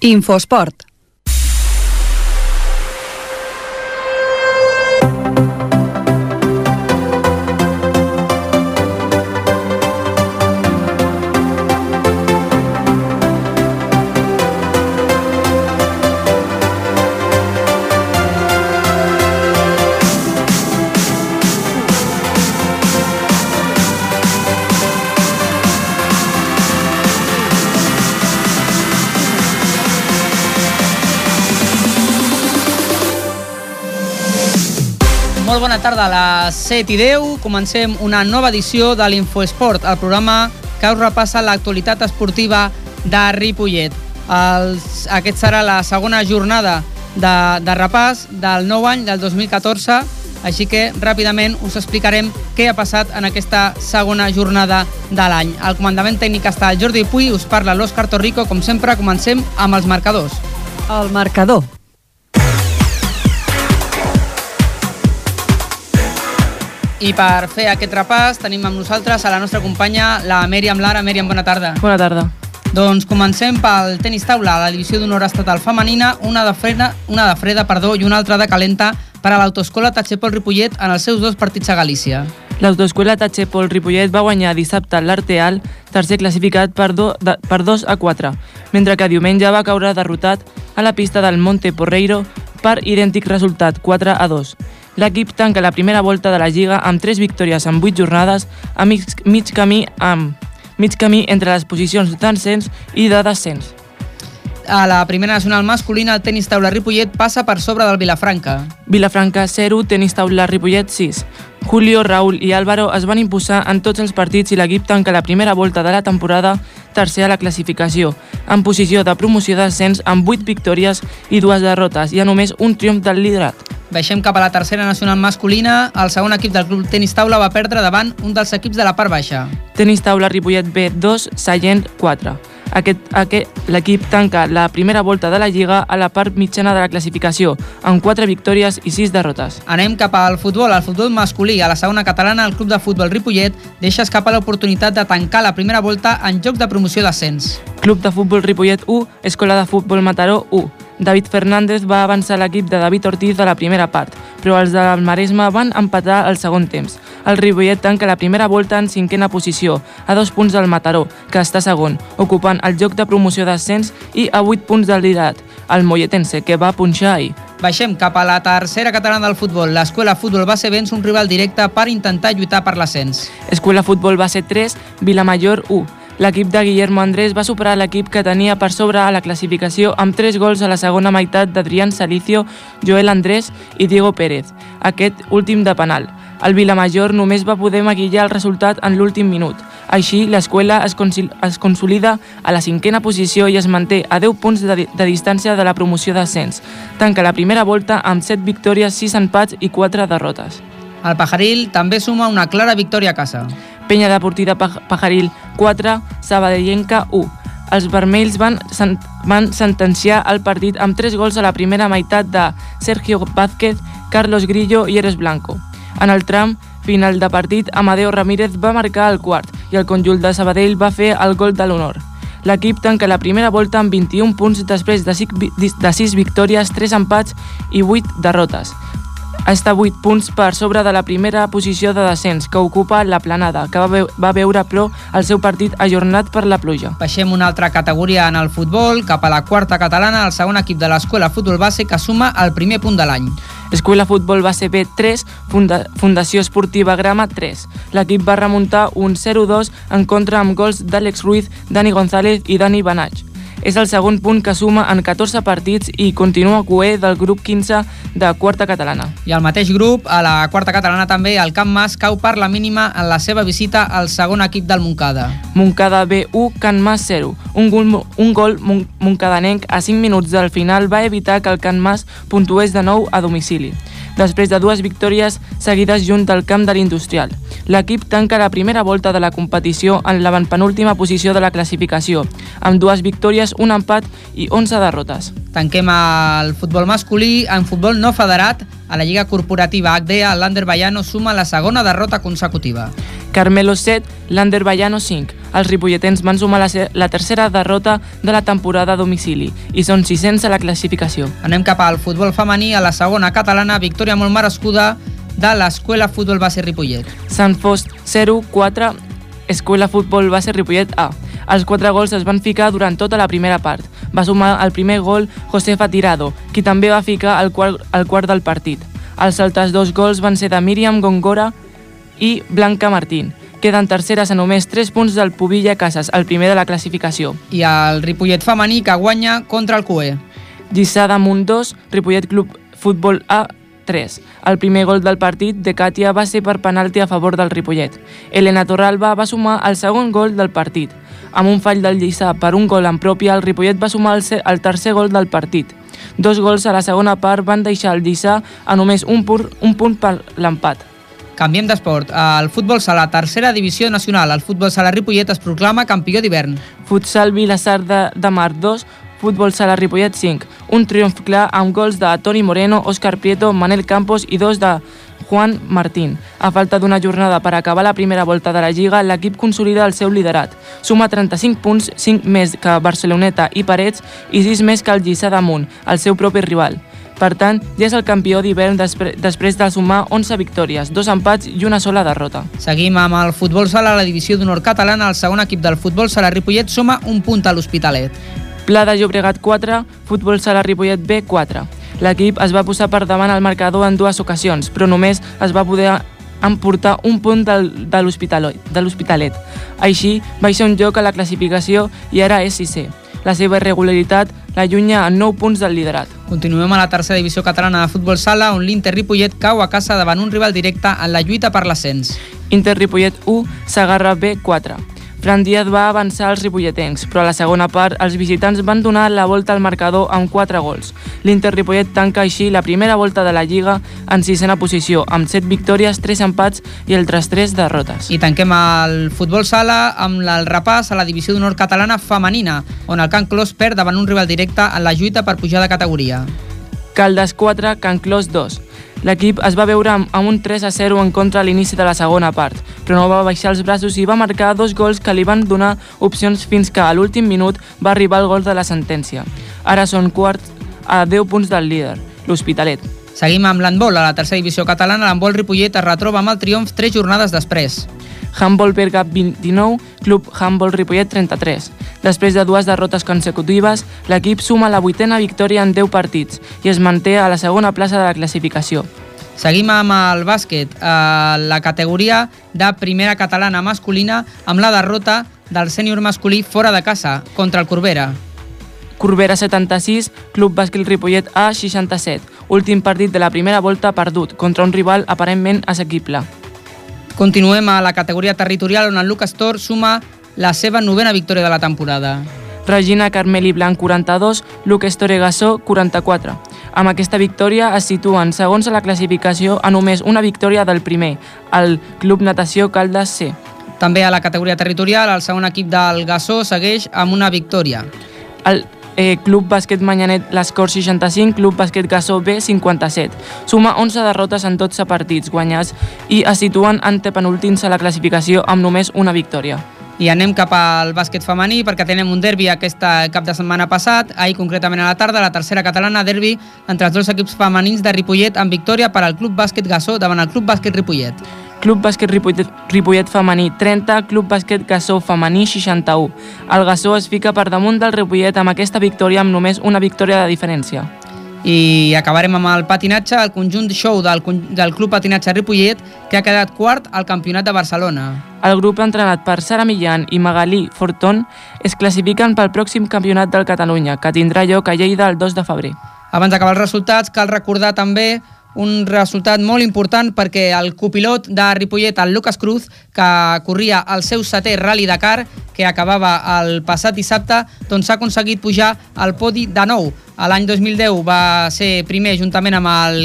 Infosport. 7 i 10 comencem una nova edició de l'Infoesport, el programa que us repassa l'actualitat esportiva de Ripollet. Els, aquest serà la segona jornada de, de repàs del nou any del 2014, així que ràpidament us explicarem què ha passat en aquesta segona jornada de l'any. Al comandament tècnic està el Jordi Puy, us parla l'Òscar Torrico, com sempre comencem amb els marcadors. El marcador. I per fer aquest repàs tenim amb nosaltres a la nostra companya, la Mèriam Lara. Mèriam, bona tarda. Bona tarda. Doncs comencem pel tenis taula, a la divisió d'honor estatal femenina, una de freda, una de freda perdó, i una altra de calenta per a l'autoescola Tachepol Ripollet en els seus dos partits a Galícia. L'autoescola Tachepol Ripollet va guanyar dissabte l'Arteal, tercer classificat per, do, de, per 2 a 4, mentre que diumenge va caure derrotat a la pista del Monte Porreiro per idèntic resultat, 4 a 2. L'equip tanca la primera volta de la Lliga amb 3 victòries en 8 jornades a mig, mig camí amb mig camí entre les posicions d'ascens i de descens. A la primera nacional masculina, el tenis taula Ripollet passa per sobre del Vilafranca. Vilafranca 0, tenis taula Ripollet 6. Julio, Raúl i Álvaro es van imposar en tots els partits i l'equip tanca la primera volta de la temporada tercer a la classificació, en posició de promoció d'ascens amb 8 victòries i dues derrotes i a només un triomf del liderat. Baixem cap a la tercera nacional masculina. El segon equip del club tenis taula va perdre davant un dels equips de la part baixa. Tenis taula Ripollet B 2, Sallent 4. Aquest, aquest, L'equip tanca la primera volta de la Lliga a la part mitjana de la classificació, amb 4 victòries i 6 derrotes. Anem cap al futbol, al futbol masculí. A la segona catalana, el club de futbol Ripollet deixa escapar l'oportunitat de tancar la primera volta en joc de promoció d'ascens. Club de futbol Ripollet 1, Escola de futbol Mataró 1. David Fernández va avançar l'equip de David Ortiz a la primera part, però els del Maresme van empatar al segon temps. El Ripollet tanca la primera volta en cinquena posició, a dos punts del Mataró, que està segon, ocupant el joc de promoció d'ascens i a 8 punts del liderat, el Molletense, que va punxar ahir. Baixem cap a la tercera catalana del futbol. L'escola futbol base vence un rival directe per intentar lluitar per l'ascens. Escola Futbol Base 3, Vilamajor 1. L'equip de Guillermo Andrés va superar l'equip que tenia per sobre a la classificació amb 3 gols a la segona meitat d'Adrián Salicio, Joel Andrés i Diego Pérez, aquest últim de penal. El Vilamajor només va poder maquillar el resultat en l'últim minut. Així, l'escola es, es consolida a la cinquena posició i es manté a 10 punts de, de distància de la promoció d'ascens. Tanca la primera volta amb 7 victòries, 6 empats i 4 derrotes. El Pajaril també suma una clara victòria a casa. Penya Deportiva Pajaril 4, Sabadellenca 1. Els vermells van, sen van sentenciar el partit amb 3 gols a la primera meitat de Sergio Vázquez, Carlos Grillo i Eres Blanco. En el tram final de partit, Amadeo Ramírez va marcar el quart i el conjunt de Sabadell va fer el gol de l'honor. L'equip tanca la primera volta amb 21 punts després de 6 victòries, 3 empats i 8 derrotes està 8 punts per sobre de la primera posició de descens, que ocupa la planada, que va, ve va veure però el seu partit ajornat per la pluja. Baixem una altra categoria en el futbol, cap a la quarta catalana, el segon equip de l'Escola Futbol Base, que suma el primer punt de l'any. Escola Futbol Base B 3, Funda Fundació Esportiva Grama 3. L'equip va remuntar un 0-2 en contra amb gols d'Àlex Ruiz, Dani González i Dani Banach. És el segon punt que suma en 14 partits i continua coer del grup 15 de quarta catalana. I al mateix grup, a la quarta catalana també, el Camp Mas cau per la mínima en la seva visita al segon equip del Moncada. Moncada B1, Can Mas 0. Un gol, un gol moncadanenc a 5 minuts del final va evitar que el Can Mas puntués de nou a domicili després de dues victòries seguides junt al camp de l'Industrial. L'equip tanca la primera volta de la competició en l'avantpenúltima posició de la classificació, amb dues victòries, un empat i 11 derrotes. Tanquem el futbol masculí. En futbol no federat, a la Lliga Corporativa HDA, l'Ander Bayano suma la segona derrota consecutiva. Carmelo 7, l'Ander Bayano 5. Els ripolletens van sumar la, la tercera derrota de la temporada a domicili i són 600 a la classificació. Anem cap al futbol femení, a la segona catalana, victòria molt merescuda de l'Escuela Futbol Base Ripollet. Sant Fost 0, 4, Escuela Futbol Base Ripollet A. Els quatre gols es van ficar durant tota la primera part. Va sumar el primer gol Josefa Tirado, qui també va ficar el quart, el quart del partit. Els altres dos gols van ser de Míriam Gongora i Blanca Martín. Queden terceres a només 3 punts del Pubilla Casas, el primer de la classificació. I el Ripollet femení que guanya contra el CUE. Lliçà damunt 2, Ripollet Club Futbol A 3. El primer gol del partit de Càtia va ser per penalti a favor del Ripollet. Elena Torralba va sumar el segon gol del partit. Amb un fall del Lliçà per un gol en pròpia, el Ripollet va sumar el, tercer gol del partit. Dos gols a la segona part van deixar el Lliçà a només un, pur, un punt per l'empat. Canviem d'esport. El futbol sala, tercera divisió nacional. El futbol sala Ripollet es proclama campió d'hivern. Futsal Vilassar de, de Mar 2, Futbol Sala Ripollet 5. Un triomf clar amb gols de Toni Moreno, Òscar Prieto, Manel Campos i dos de Juan Martín. A falta d'una jornada per acabar la primera volta de la Lliga, l'equip consolida el seu liderat. Suma 35 punts, 5 més que Barceloneta i Parets i 6 més que el Lliçà d'Amunt, el seu propi rival. Per tant, ja és el campió d'hivern després de sumar 11 victòries, dos empats i una sola derrota. Seguim amb el futbol sala, la divisió d'honor catalana. El segon equip del futbol sala Ripollet suma un punt a l'Hospitalet. Pla de Llobregat 4, Futbol Sala Ripollet B 4. L'equip es va posar per davant al marcador en dues ocasions, però només es va poder emportar un punt del, de l'Hospitalet. Així, baixa un lloc a la classificació i ara és sisè. La seva irregularitat l'allunya a 9 punts del liderat. Continuem a la tercera divisió catalana de futbol sala, on l'Inter Ripollet cau a casa davant un rival directe en la lluita per l'ascens. Inter Ripollet 1, Sagarra B 4. Fran Díaz va avançar als ripolletens, però a la segona part els visitants van donar la volta al marcador amb 4 gols. L'Inter Ripollet tanca així la primera volta de la Lliga en sisena posició, amb 7 victòries, 3 empats i altres 3 derrotes. I tanquem el futbol sala amb el repàs a la divisió d'honor catalana femenina, on el Can Clos perd davant un rival directe en la lluita per pujar de categoria. Caldes 4, Can Clos 2. L'equip es va veure amb un 3 a 0 en contra a l'inici de la segona part, però no va baixar els braços i va marcar dos gols que li van donar opcions fins que a l'últim minut va arribar el gol de la sentència. Ara són quarts a 10 punts del líder, l'Hospitalet. Seguim amb l'handbol. A la tercera divisió catalana, l'handbol Ripollet es retroba amb el triomf tres jornades després. Handball Berga 29, Club Handball Ripollet 33. Després de dues derrotes consecutives, l'equip suma la vuitena victòria en 10 partits i es manté a la segona plaça de la classificació. Seguim amb el bàsquet, a la categoria de primera catalana masculina, amb la derrota del sènior masculí fora de casa, contra el Corbera. Corbera 76, Club Bàsquet Ripollet A 67. Últim partit de la primera volta perdut contra un rival aparentment assequible. Continuem a la categoria territorial, on el Lucas Tor suma la seva novena victòria de la temporada. Regina Carmeli Blanc 42, Lucas Toregassó 44. Amb aquesta victòria es situen segons a la classificació a només una victòria del primer, el Club Natació Caldes C. També a la categoria territorial, el segon equip del Gassó segueix amb una victòria. El eh, Club Bàsquet Manyanet l'Escor 65, Club Bàsquet Gassó B 57. Suma 11 derrotes en 12 partits guanyats i es situen antepenúltims a la classificació amb només una victòria. I anem cap al bàsquet femení perquè tenem un derbi aquest cap de setmana passat, ahir concretament a la tarda, la tercera catalana derbi entre els dos equips femenins de Ripollet amb victòria per al Club Bàsquet Gassó davant el Club Bàsquet Ripollet. Club Bàsquet Ripollet, Ripollet femení 30, Club Bàsquet Gassó femení 61. El Gassó es fica per damunt del Ripollet amb aquesta victòria amb només una victòria de diferència. I acabarem amb el patinatge, el conjunt show del, del Club Patinatge Ripollet, que ha quedat quart al Campionat de Barcelona. El grup entrenat per Sara Millán i Magalí Fortón es classifiquen pel pròxim campionat del Catalunya, que tindrà lloc a Lleida el 2 de febrer. Abans d'acabar els resultats, cal recordar també un resultat molt important perquè el copilot de Ripollet, el Lucas Cruz, que corria el seu setè Rally Dakar, que acabava el passat dissabte, doncs ha aconseguit pujar al podi de nou. L'any 2010 va ser primer juntament amb el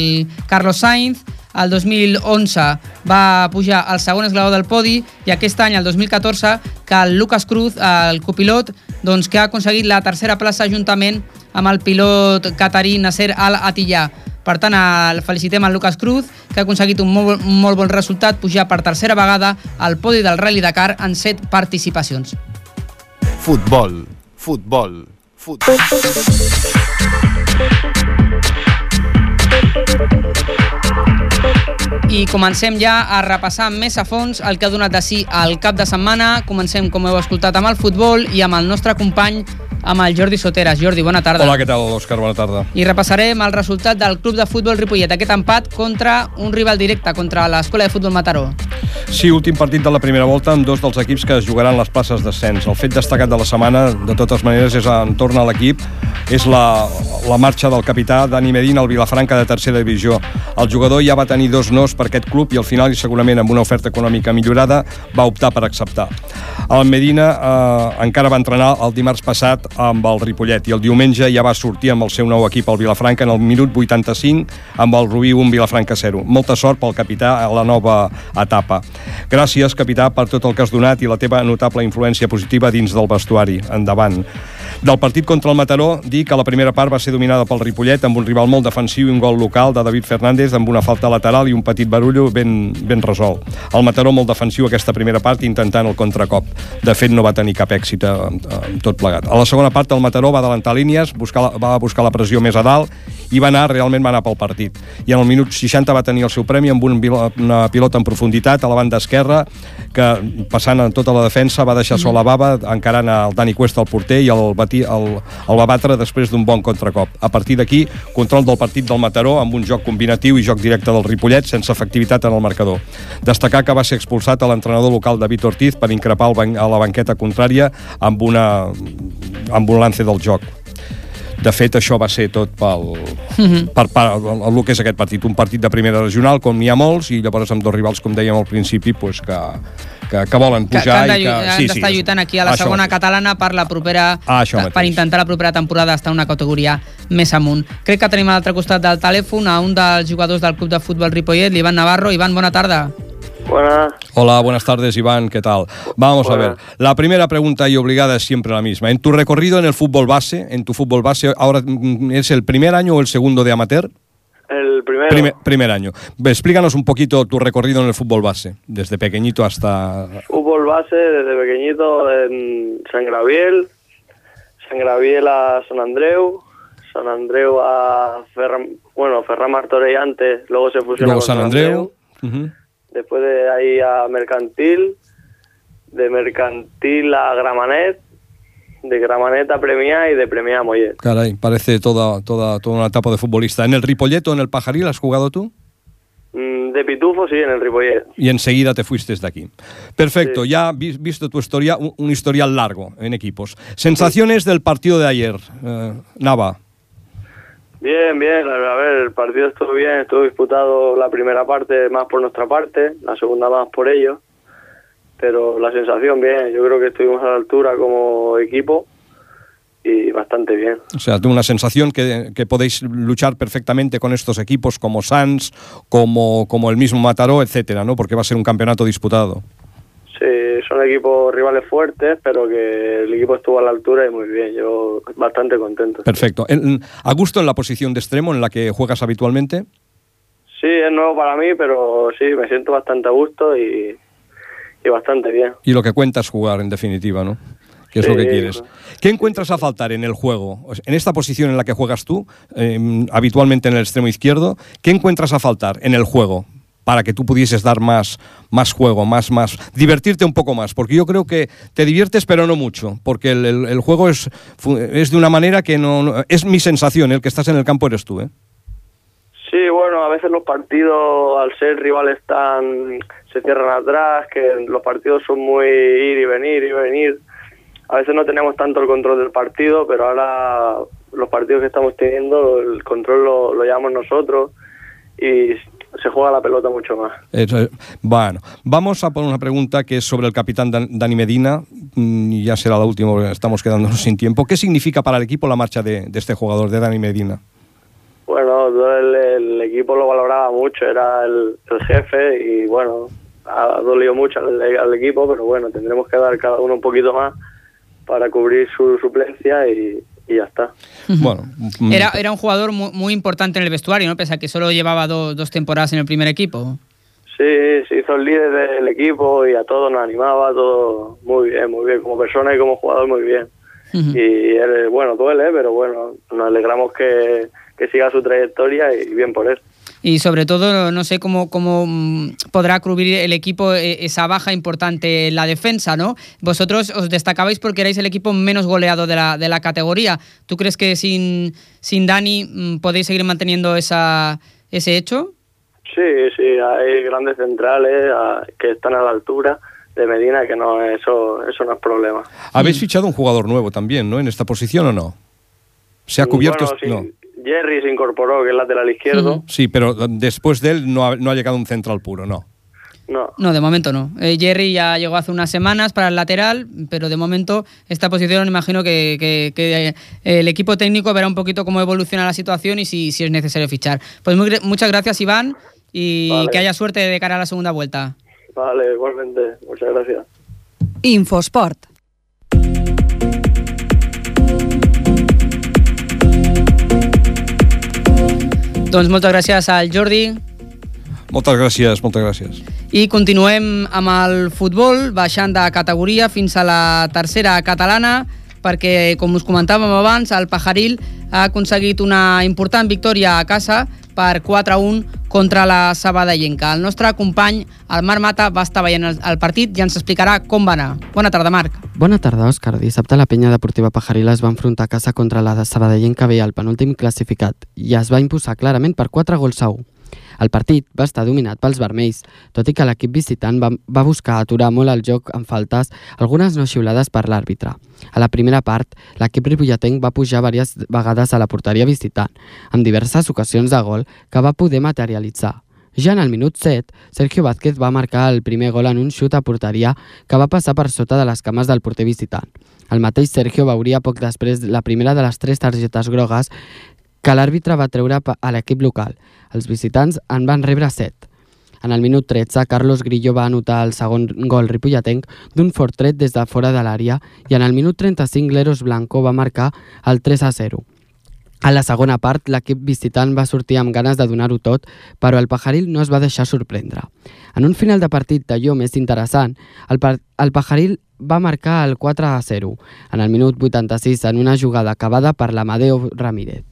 Carlos Sainz, el 2011 va pujar al segon esglaó del podi i aquest any, el 2014, que el Lucas Cruz, el copilot, doncs, que ha aconseguit la tercera plaça juntament amb el pilot catarí Nasser Al-Atiyah. Per tant, el felicitem al Lucas Cruz, que ha aconseguit un molt, molt bon resultat, pujar per tercera vegada al podi del Rally Dakar en set participacions. Futbol, futbol, futbol. I comencem ja a repassar més a fons el que ha donat de si al cap de setmana. Comencem, com heu escoltat, amb el futbol i amb el nostre company amb el Jordi Soteres. Jordi, bona tarda. Hola, què tal, Òscar? Bona tarda. I repassarem el resultat del Club de Futbol Ripollet, aquest empat contra un rival directe, contra l'Escola de Futbol Mataró. Sí, últim partit de la primera volta amb dos dels equips que es jugaran les places d'ascens. El fet destacat de la setmana, de totes maneres, és entorn a l'equip, és la, la marxa del capità Dani Medina al Vilafranca de tercera divisió. El jugador ja va tenir dos nos per aquest club i al final, i segurament amb una oferta econòmica millorada, va optar per acceptar. El Medina eh, encara va entrenar el dimarts passat amb el Ripollet i el diumenge ja va sortir amb el seu nou equip al Vilafranca en el minut 85 amb el Rubí 1 Vilafranca 0. Molta sort pel capità a la nova etapa. Gràcies, capità, per tot el que has donat i la teva notable influència positiva dins del vestuari. Endavant. Del partit contra el Mataró, dir que la primera part va ser dominada pel Ripollet amb un rival molt defensiu i un gol local de David Fernández amb una falta lateral i un petit barullo ben, ben resolt. El Mataró molt defensiu aquesta primera part intentant el contracop. De fet, no va tenir cap èxit amb, amb tot plegat. A la segona part, el Mataró va adelantar línies, buscar va buscar la pressió més a dalt i va anar, realment va anar pel partit. I en el minut 60 va tenir el seu premi amb un, una pilota en profunditat a la banda esquerra que, passant en tota la defensa, va deixar sola bava encarant el Dani Cuesta, el porter, i el, batí, el, el va batre després d'un bon contracop. A partir d'aquí, control del partit del Mataró amb un joc combinatiu i joc directe del Ripollet sense efectivitat en el marcador. Destacar que va ser expulsat a l'entrenador local David Ortiz per increpar el a la banqueta contrària amb, una, amb un lance del joc. De fet, això va ser tot pel, mm -hmm. per, per el, el que és aquest partit. Un partit de primera regional, com n'hi ha molts, i llavors amb dos rivals, com dèiem al principi, pues, que, que, que volen pujar que, que han de, i que... Han sí, d'estar sí, lluitant aquí a la això segona mateix. catalana per la propera Ah, això per mateix. intentar la propera temporada estar en una categoria més amunt. Crec que tenim a l'altre costat del telèfon a un dels jugadors del Club de Futbol Ripollet, l'Ivan Navarro. Ivan, bona tarda. Buenas. Hola, buenas tardes, Iván, ¿qué tal? Vamos a ver. La primera pregunta y obligada es siempre la misma. En tu recorrido en el fútbol base, en tu fútbol base, ahora mm, es el primer año o el segundo de amateur? El primero. Primer, primer año. Explícanos un poquito tu recorrido en el fútbol base, desde pequeñito hasta... Fútbol base desde pequeñito en San Gabriel, San Gabriel a San Andreu, San Andreu a Ferran, bueno, Ferran Martorell antes, luego se fusionó Luego con San Andreu. Después de ahí a Mercantil, de Mercantil a Gramanet, de Gramanet a Premià y de Premià a Mollet. Caray, parece toda, toda, toda una etapa de futbolista. ¿En el Ripolleto, en el Pajaril, has jugado tú? Mm, De Pitufo sí, en el Ripollet. Y enseguida te fuiste de aquí. Perfecto, Sí. ya vi- visto tu historia, un, un historial largo en equipos. Sensaciones del partido de ayer, eh, Nava. Bien, bien, a ver, el partido estuvo bien, estuvo disputado la primera parte más por nuestra parte, la segunda más por ellos, pero la sensación bien, yo creo que estuvimos a la altura como equipo y bastante bien. O sea, tengo una sensación que, que podéis luchar perfectamente con estos equipos como Sans, como, como el mismo Mataró, etcétera, ¿no? Porque va a ser un campeonato disputado. Sí, son equipos rivales fuertes, pero que el equipo estuvo a la altura y muy bien, yo bastante contento. Perfecto. ¿A gusto en la posición de extremo en la que juegas habitualmente? Sí, es nuevo para mí, pero sí, me siento bastante a gusto y, y bastante bien. Y lo que cuentas jugar, en definitiva, ¿no? Que es lo que quieres. claro. ¿Qué encuentras a faltar en el juego? En esta posición en la que juegas tú, eh, habitualmente en el extremo izquierdo, ¿qué encuentras a faltar en el juego? para que tú pudieses dar más, más juego, más, más, divertirte un poco más, porque yo creo que te diviertes pero no mucho, porque el, el- el juego es, es de una manera que no, no- es mi sensación, el que estás en el campo eres tú, ¿eh? Sí, bueno, a veces los partidos, al ser rivales tan, se cierran atrás, que los partidos son muy ir y venir, ir y venir. A veces no tenemos tanto el control del partido, pero ahora los partidos que estamos teniendo, el control lo, lo llevamos nosotros y se juega la pelota mucho más. Eso es. Bueno, vamos a poner una pregunta que es sobre el capitán Dan- Dani Medina, mm, ya será la última, porque estamos quedándonos sin tiempo. ¿Qué significa para el equipo la marcha de este jugador, de Dani Medina? Bueno, no, todo el, el equipo lo valoraba mucho, era el, el jefe y bueno, ha dolido mucho al, al equipo, pero bueno, tendremos que dar cada uno un poquito más para cubrir su suplencia y, y ya está. Bueno, mm, Era, era un jugador muy, muy importante en el vestuario, ¿no? Pese a que solo llevaba do- dos temporadas en el primer equipo. Sí, se hizo el líder del equipo y a todos nos animaba, todo muy bien, muy bien, como persona y como jugador muy bien. Y él, bueno, duele, pero bueno, nos alegramos que, que siga su trayectoria y bien por él. Y sobre todo, no sé cómo, cómo mm, podrá cubrir el equipo eh, esa baja importante en la defensa, ¿no? Vosotros os destacabais porque erais el equipo menos goleado de la, de la categoría. ¿Tú crees que sin, sin Dani mm, podéis seguir manteniendo esa, ese hecho? Sí, sí, hay grandes centrales ah, que están a la altura de Medina, que no, eso, eso no es problema. habéis fichado un jugador nuevo también, ¿no? En esta posición o no? ¿Se ha cubierto? Bueno, est- sí, no. Jerry se incorporó, que es lateral izquierdo. Sí, pero después de él no ha, no ha llegado un central puro, no. No, No, de momento no. Eh, Jerry ya llegó hace unas semanas para el lateral, pero de momento esta posición imagino que, que- que, eh, el equipo técnico verá un poquito cómo evoluciona la situación y si, si es necesario fichar. Pues muy muchas gracias Iván y Vale. que haya suerte de cara a la segunda vuelta. vale, igualmente, muchas gracias. Infosport. Doncs moltes gràcies al Jordi Moltes gràcies, moltes gràcies. i continuem amb el futbol, baixant de categoria fins a la tercera catalana, perquè, com us comentàvem abans, el Pajaril ha aconseguit una important victòria a casa per 4-1 contra la Sabadellenca. El nostre company, el Marc Mata, va estar veient el, el partit i ens explicarà com va anar. Bona tarda, Marc. Bona tarda, Òscar. Dissabte la penya deportiva Pajaril es va enfrontar a casa contra la de Sabadellenca B, el penúltim classificat, i es va imposar clarament per 4 gols a 1. El partit va estar dominat pels vermells, tot i que l'equip visitant va, va buscar aturar molt el joc amb faltes, algunes no xiulades per l'àrbitre. A la primera part, l'equip ripolletenc va pujar diverses vegades a la porteria visitant, amb diverses ocasions de gol que va poder materialitzar. Ja en el minut 7, Sergio Vázquez va marcar el primer gol en un xut a porteria que va passar per sota de les cames del porter visitant. El mateix Sergio veuria poc després la primera de les tres targetes grogues que l'àrbitre va treure pa- a l'equip local. Els visitants en van rebre 7. En el minut 13, Carlos Grillo va anotar el segon gol ripolletenc d'un fort tret des de fora de l'àrea i en el minut 35 l'Eros Blanco va marcar el 3 a 0. A la segona part, l'equip visitant va sortir amb ganes de donar-ho tot, però el Pajaril no es va deixar sorprendre. En un final de partit d'allò més interessant, el, par el Pajaril va marcar el 4 a 0, en el minut 86 en una jugada acabada per l'Amadeo Ramírez.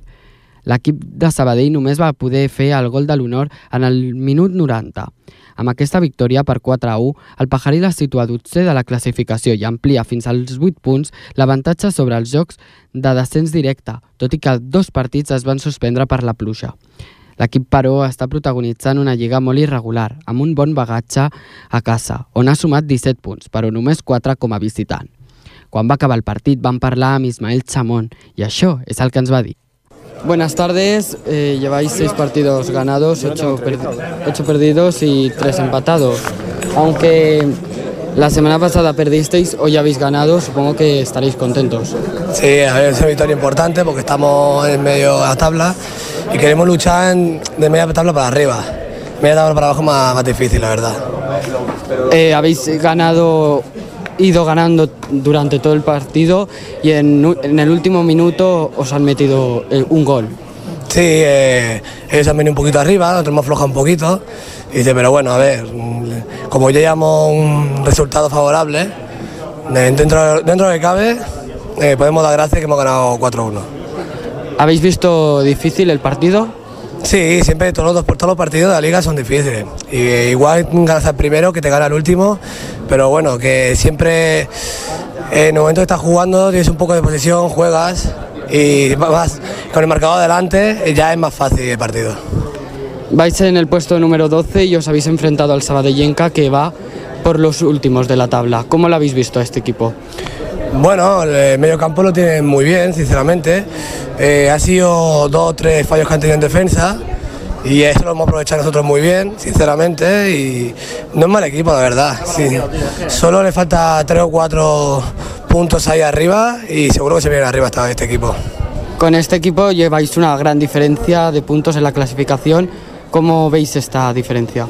L'equip de Sabadell només va poder fer el gol de l'honor en el minut 90. Amb aquesta victòria per 4 a 1, el Pajaril es situa 12 de la classificació i amplia fins als 8 punts l'avantatge sobre els jocs de descens directe, tot i que dos partits es van suspendre per la pluja. L'equip, però, està protagonitzant una lliga molt irregular, amb un bon bagatge a casa, on ha sumat 17 punts, però només 4 com a visitant. Quan va acabar el partit vam parlar amb Ismael Chamón i això és el que ens va dir. Buenas tardes, eh, lleváis seis partidos ganados, ocho, per- ocho perdidos y tres empatados. Aunque la semana pasada perdisteis, hoy habéis ganado, supongo que estaréis contentos. Sí, es una victoria importante porque estamos en medio de la tabla y queremos luchar en- de media tabla para arriba. Media tabla para abajo más, más difícil, la verdad. Eh, habéis ganado, ido ganando durante todo el partido y en, en el último minuto os han metido eh, un gol. Sí, eh, ellos han venido un poquito arriba, nosotros hemos aflojado un poquito. Y dice, pero bueno, a ver, mm, como ya llevamos un resultado favorable, eh, dentro, dentro de lo que cabe, eh, podemos dar gracias que hemos ganado 4-1. ¿Habéis visto difícil el partido? Sí, siempre todos los, todos los partidos de la liga son difíciles. Y, igual ganas al primero que te gana el último, pero bueno, que siempre eh, en el momento que estás jugando tienes un poco de posesión, juegas y vas con el marcador adelante eh, ya es más fácil el partido. Vais en el puesto número 12 y os habéis enfrentado al Sabadellenca que va por los últimos de la tabla. ¿Cómo lo habéis visto a este equipo? Bueno, el medio campo lo tienen muy bien, sinceramente. Eh, ha sido dos o tres fallos que han tenido en defensa y eso lo hemos aprovechado nosotros muy bien, sinceramente. Y no es mal equipo, la verdad. Sí. Solo le falta tres o cuatro puntos ahí arriba y seguro que se viene arriba esta- este equipo. Con este equipo lleváis una gran diferencia de puntos en la clasificación. ¿Cómo veis esta diferencia?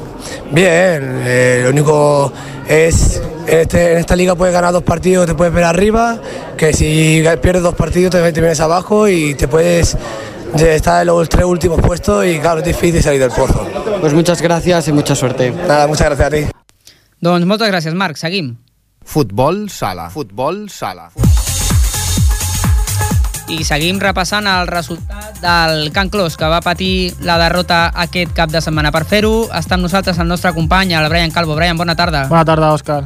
Bien, eh, lo único es en, este- en esta liga puedes ganar dos partidos, te puedes ver arriba, que si pierdes dos partidos te, te vienes abajo y te puedes de estar en los tres últimos puestos y claro, es difícil salir del pozo. Pues muchas gracias y mucha suerte. Nada, muchas gracias a ti. Doncs moltes gràcies, Marc. Seguim. Futbol sala. Futbol sala. I seguim repassant el resultat del Can Clos, que va patir la derrota aquest cap de setmana. Per fer-ho, està amb nosaltres el nostre company, el Brian Calvo. Brian, bona tarda. Bona tarda, Òscar.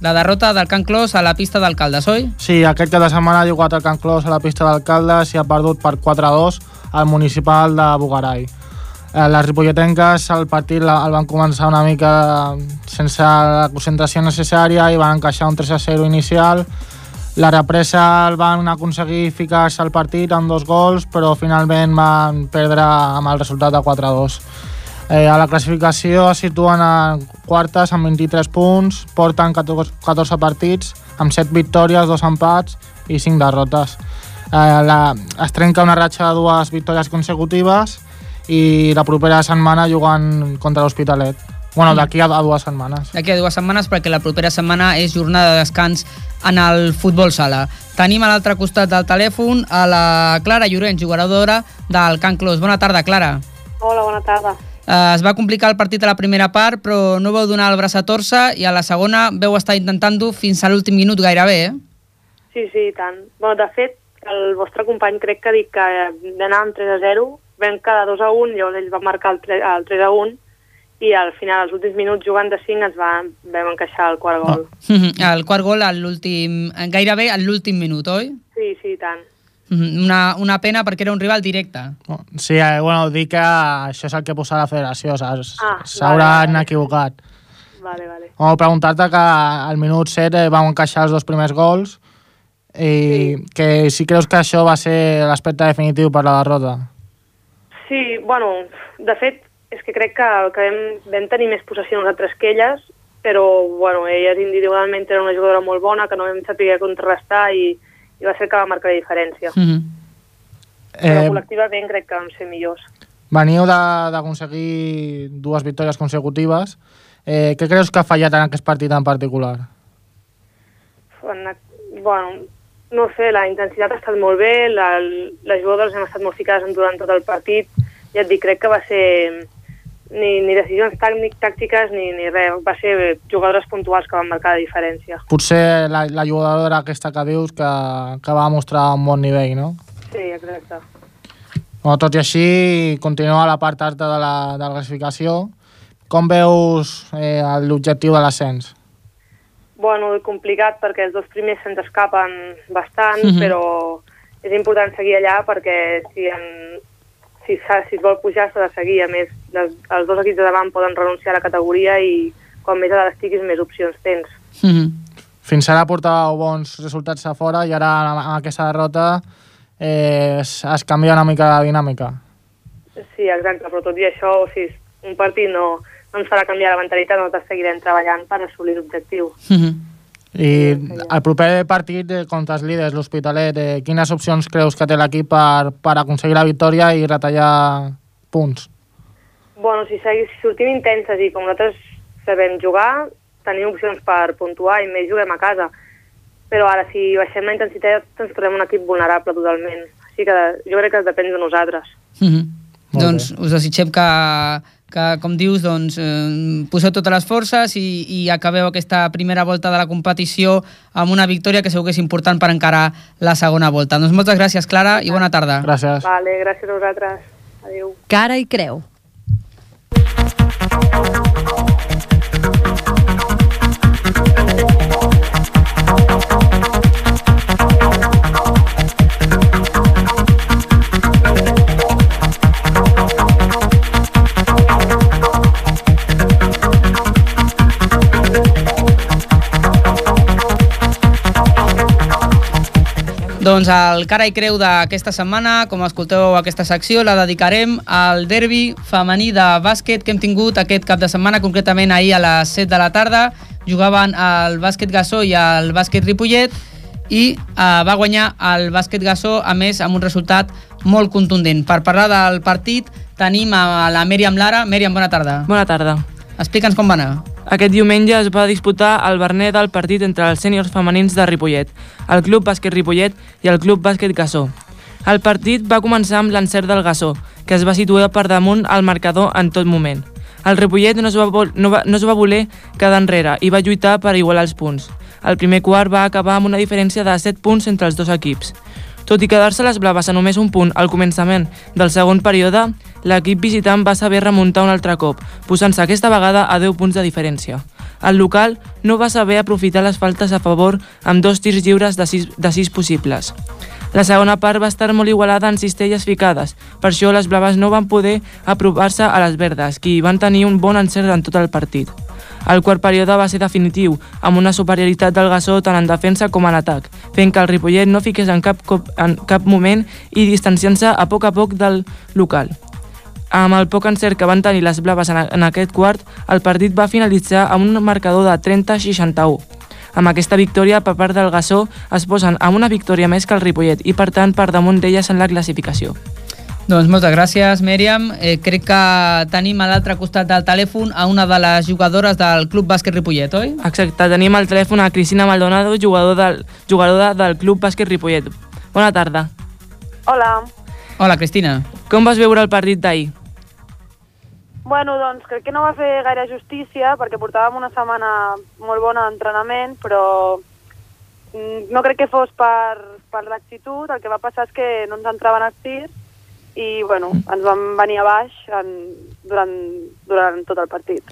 La derrota del Can Clos a la pista d'alcaldes, oi? Sí, aquest cap de setmana ha jugat el Can Clos a la pista d'alcaldes i ha perdut per 4-2 al municipal de Bugarai. Eh, Les ripolletenques el partit el van començar una mica sense la concentració necessària i van encaixar un 3-0 inicial. La represa el van aconseguir ficar-se al partit amb dos gols, però finalment van perdre amb el resultat de 4-2. Eh, a la classificació es situen a quartes amb 23 punts, porten 14, 14 partits, amb 7 victòries, 2 empats i 5 derrotes. Eh, la, es trenca una ratxa de dues victòries consecutives i la propera setmana jugant contra l'Hospitalet. Bueno, d'aquí a, a dues setmanes. D'aquí a dues setmanes, perquè la propera setmana és jornada de descans en el futbol sala. Tenim a l'altre costat del telèfon a la Clara Llorenç, jugadora del Can Clos. Bona tarda, Clara. Hola, bona tarda. Eh, es va complicar el partit a la primera part, però no vau donar el braç a torça i a la segona veu estar intentant-ho fins a l'últim minut gairebé, eh? Sí, sí, i tant. Bueno, de fet, el vostre company crec que ha dit que d'anar amb 3 a 0, vam quedar 2 a 1, llavors ell va marcar el 3, el 3 a 1, i al final, als últims minuts, jugant de 5, ens va, vam encaixar el quart gol. El quart gol a l'últim, gairebé a l'últim minut, oi? Sí, sí, i tant. Mhm, Una, una pena perquè era un rival directe. Sí, eh, bueno, dic que això és el que posa la federació, saps? Ah, S'hauran vale, vale. equivocat. Vale, vale. Bueno, preguntar-te que al minut 7 vam encaixar els dos primers gols i que si creus que això va ser l'aspecte definitiu per la derrota. Sí, bueno, de fet, és que crec que, que vam, vam tenir més possessió nosaltres que elles, però, bueno, elles individualment eren una jugadora molt bona, que no vam saber contrarrestar i, i va ser que va marcar la diferència. Mm -hmm. Però Eh, col·lectivament crec que vam ser millors. veniu d'aconseguir dues victòries consecutives. Eh, què creus que ha fallat en aquest partit en particular? En- Bueno, no sé, la intensitat ha estat molt bé, la, les jugadores hem estat molt ficades durant tot el partit, ja et dic, crec que va ser ni, ni decisions tàcnic, tàctiques ni, ni res, va ser jugadores puntuals que van marcar la diferència. Potser la, la jugadora aquesta que dius que, que va mostrar un bon nivell, no? Sí, exacte. Bueno, tot i així, continua la part alta de la, de la classificació. Com veus eh, l'objectiu de l'ascens? Bueno, complicat perquè els dos primers se'ns escapen bastant, Mhm. però és important seguir allà perquè si, en, si, s'ha- si es vol pujar s'ha de seguir. A més, les, els dos equips de davant poden renunciar a la categoria i quan més a dalt estiguis més opcions tens. Fins ara portàveu bons resultats a fora i ara amb, amb aquesta derrota eh, es, es canvia una mica la dinàmica. Sí, exacte, però tot i això, si un partit no, no ens farà canviar la mentalitat, nosaltres seguirem treballant per assolir l'objectiu. I el proper partit contra els líders, l'Hospitalet, eh, quines opcions creus que té l'equip per, per aconseguir la victòria i retallar punts? Bueno, si, segui, si sortim intenses i com nosaltres sabem jugar, tenim opcions per puntuar i més juguem a casa. Però ara, si baixem la intensitat, ens trobem un equip vulnerable totalment. Així que jo crec que depèn de nosaltres. Doncs us desitgem que, que com dius, doncs, eh, poseu totes les forces i, i acabeu aquesta primera volta de la competició amb una victòria que segur que és important per encarar la segona volta. Doncs moltes gràcies, Clara, i bona tarda. Gràcies. Vale, gràcies a vosaltres. Adéu. Cara i creu. Doncs el cara i creu d'aquesta setmana, com escolteu aquesta secció, la dedicarem al derbi femení de bàsquet que hem tingut aquest cap de setmana, concretament ahir a les 7 de la tarda. Jugaven el bàsquet Gassó i el bàsquet Ripollet i eh, va guanyar el bàsquet Gassó, a més amb un resultat molt contundent. Per parlar del partit tenim a la Mèriam Lara. Mèriam, bona tarda. Bona tarda. Explica'ns com va anar. Aquest diumenge es va disputar el Bernet del partit entre els sèniors femenins de Ripollet, el Club Bàsquet Ripollet i el Club Bàsquet Gassó. El partit va començar amb l'encert del Gassó, que es va situar per damunt al marcador en tot moment. El Ripollet no es va, no va, no es va voler quedar enrere i va lluitar per igualar els punts. El primer quart va acabar amb una diferència de 7 punts entre els dos equips. Tot i quedar-se les blaves a només un punt al començament del segon període, l'equip visitant va saber remuntar un altre cop, posant-se aquesta vegada a 10 punts de diferència. El local no va saber aprofitar les faltes a favor amb dos tirs lliures de 6, de 6 possibles. La segona part va estar molt igualada en cistelles ficades, per això les blaves no van poder aprovar-se a les verdes, qui van tenir un bon encert en tot el partit. El quart període va ser definitiu, amb una superioritat del Gassó tant en defensa com en atac, fent que el Ripollet no fiqués en cap, cop, en cap moment i distanciant-se a poc a poc del local. Amb el poc encert que van tenir les blaves en, en aquest quart, el partit va finalitzar amb un marcador de 30-61. Amb aquesta victòria, per part del Gassó, es posen amb una victòria més que el Ripollet i, per tant, per damunt d'elles en la classificació. Doncs moltes gràcies, Mèriam. Eh, crec que tenim a l'altre costat del telèfon a una de les jugadores del Club Bàsquet Ripollet, oi? Exacte, tenim al telèfon a Cristina Maldonado, jugador del, jugadora del Club Bàsquet Ripollet. Bona tarda. Hola. Hola, Cristina. Com vas veure el partit d'ahir? Bueno, doncs crec que no va fer gaire justícia perquè portàvem una setmana molt bona d'entrenament, però mm, no crec que fos per, per l'actitud. El que va passar és que no ens entraven els tirs i bueno, ens vam venir a baix en, durant, durant tot el partit.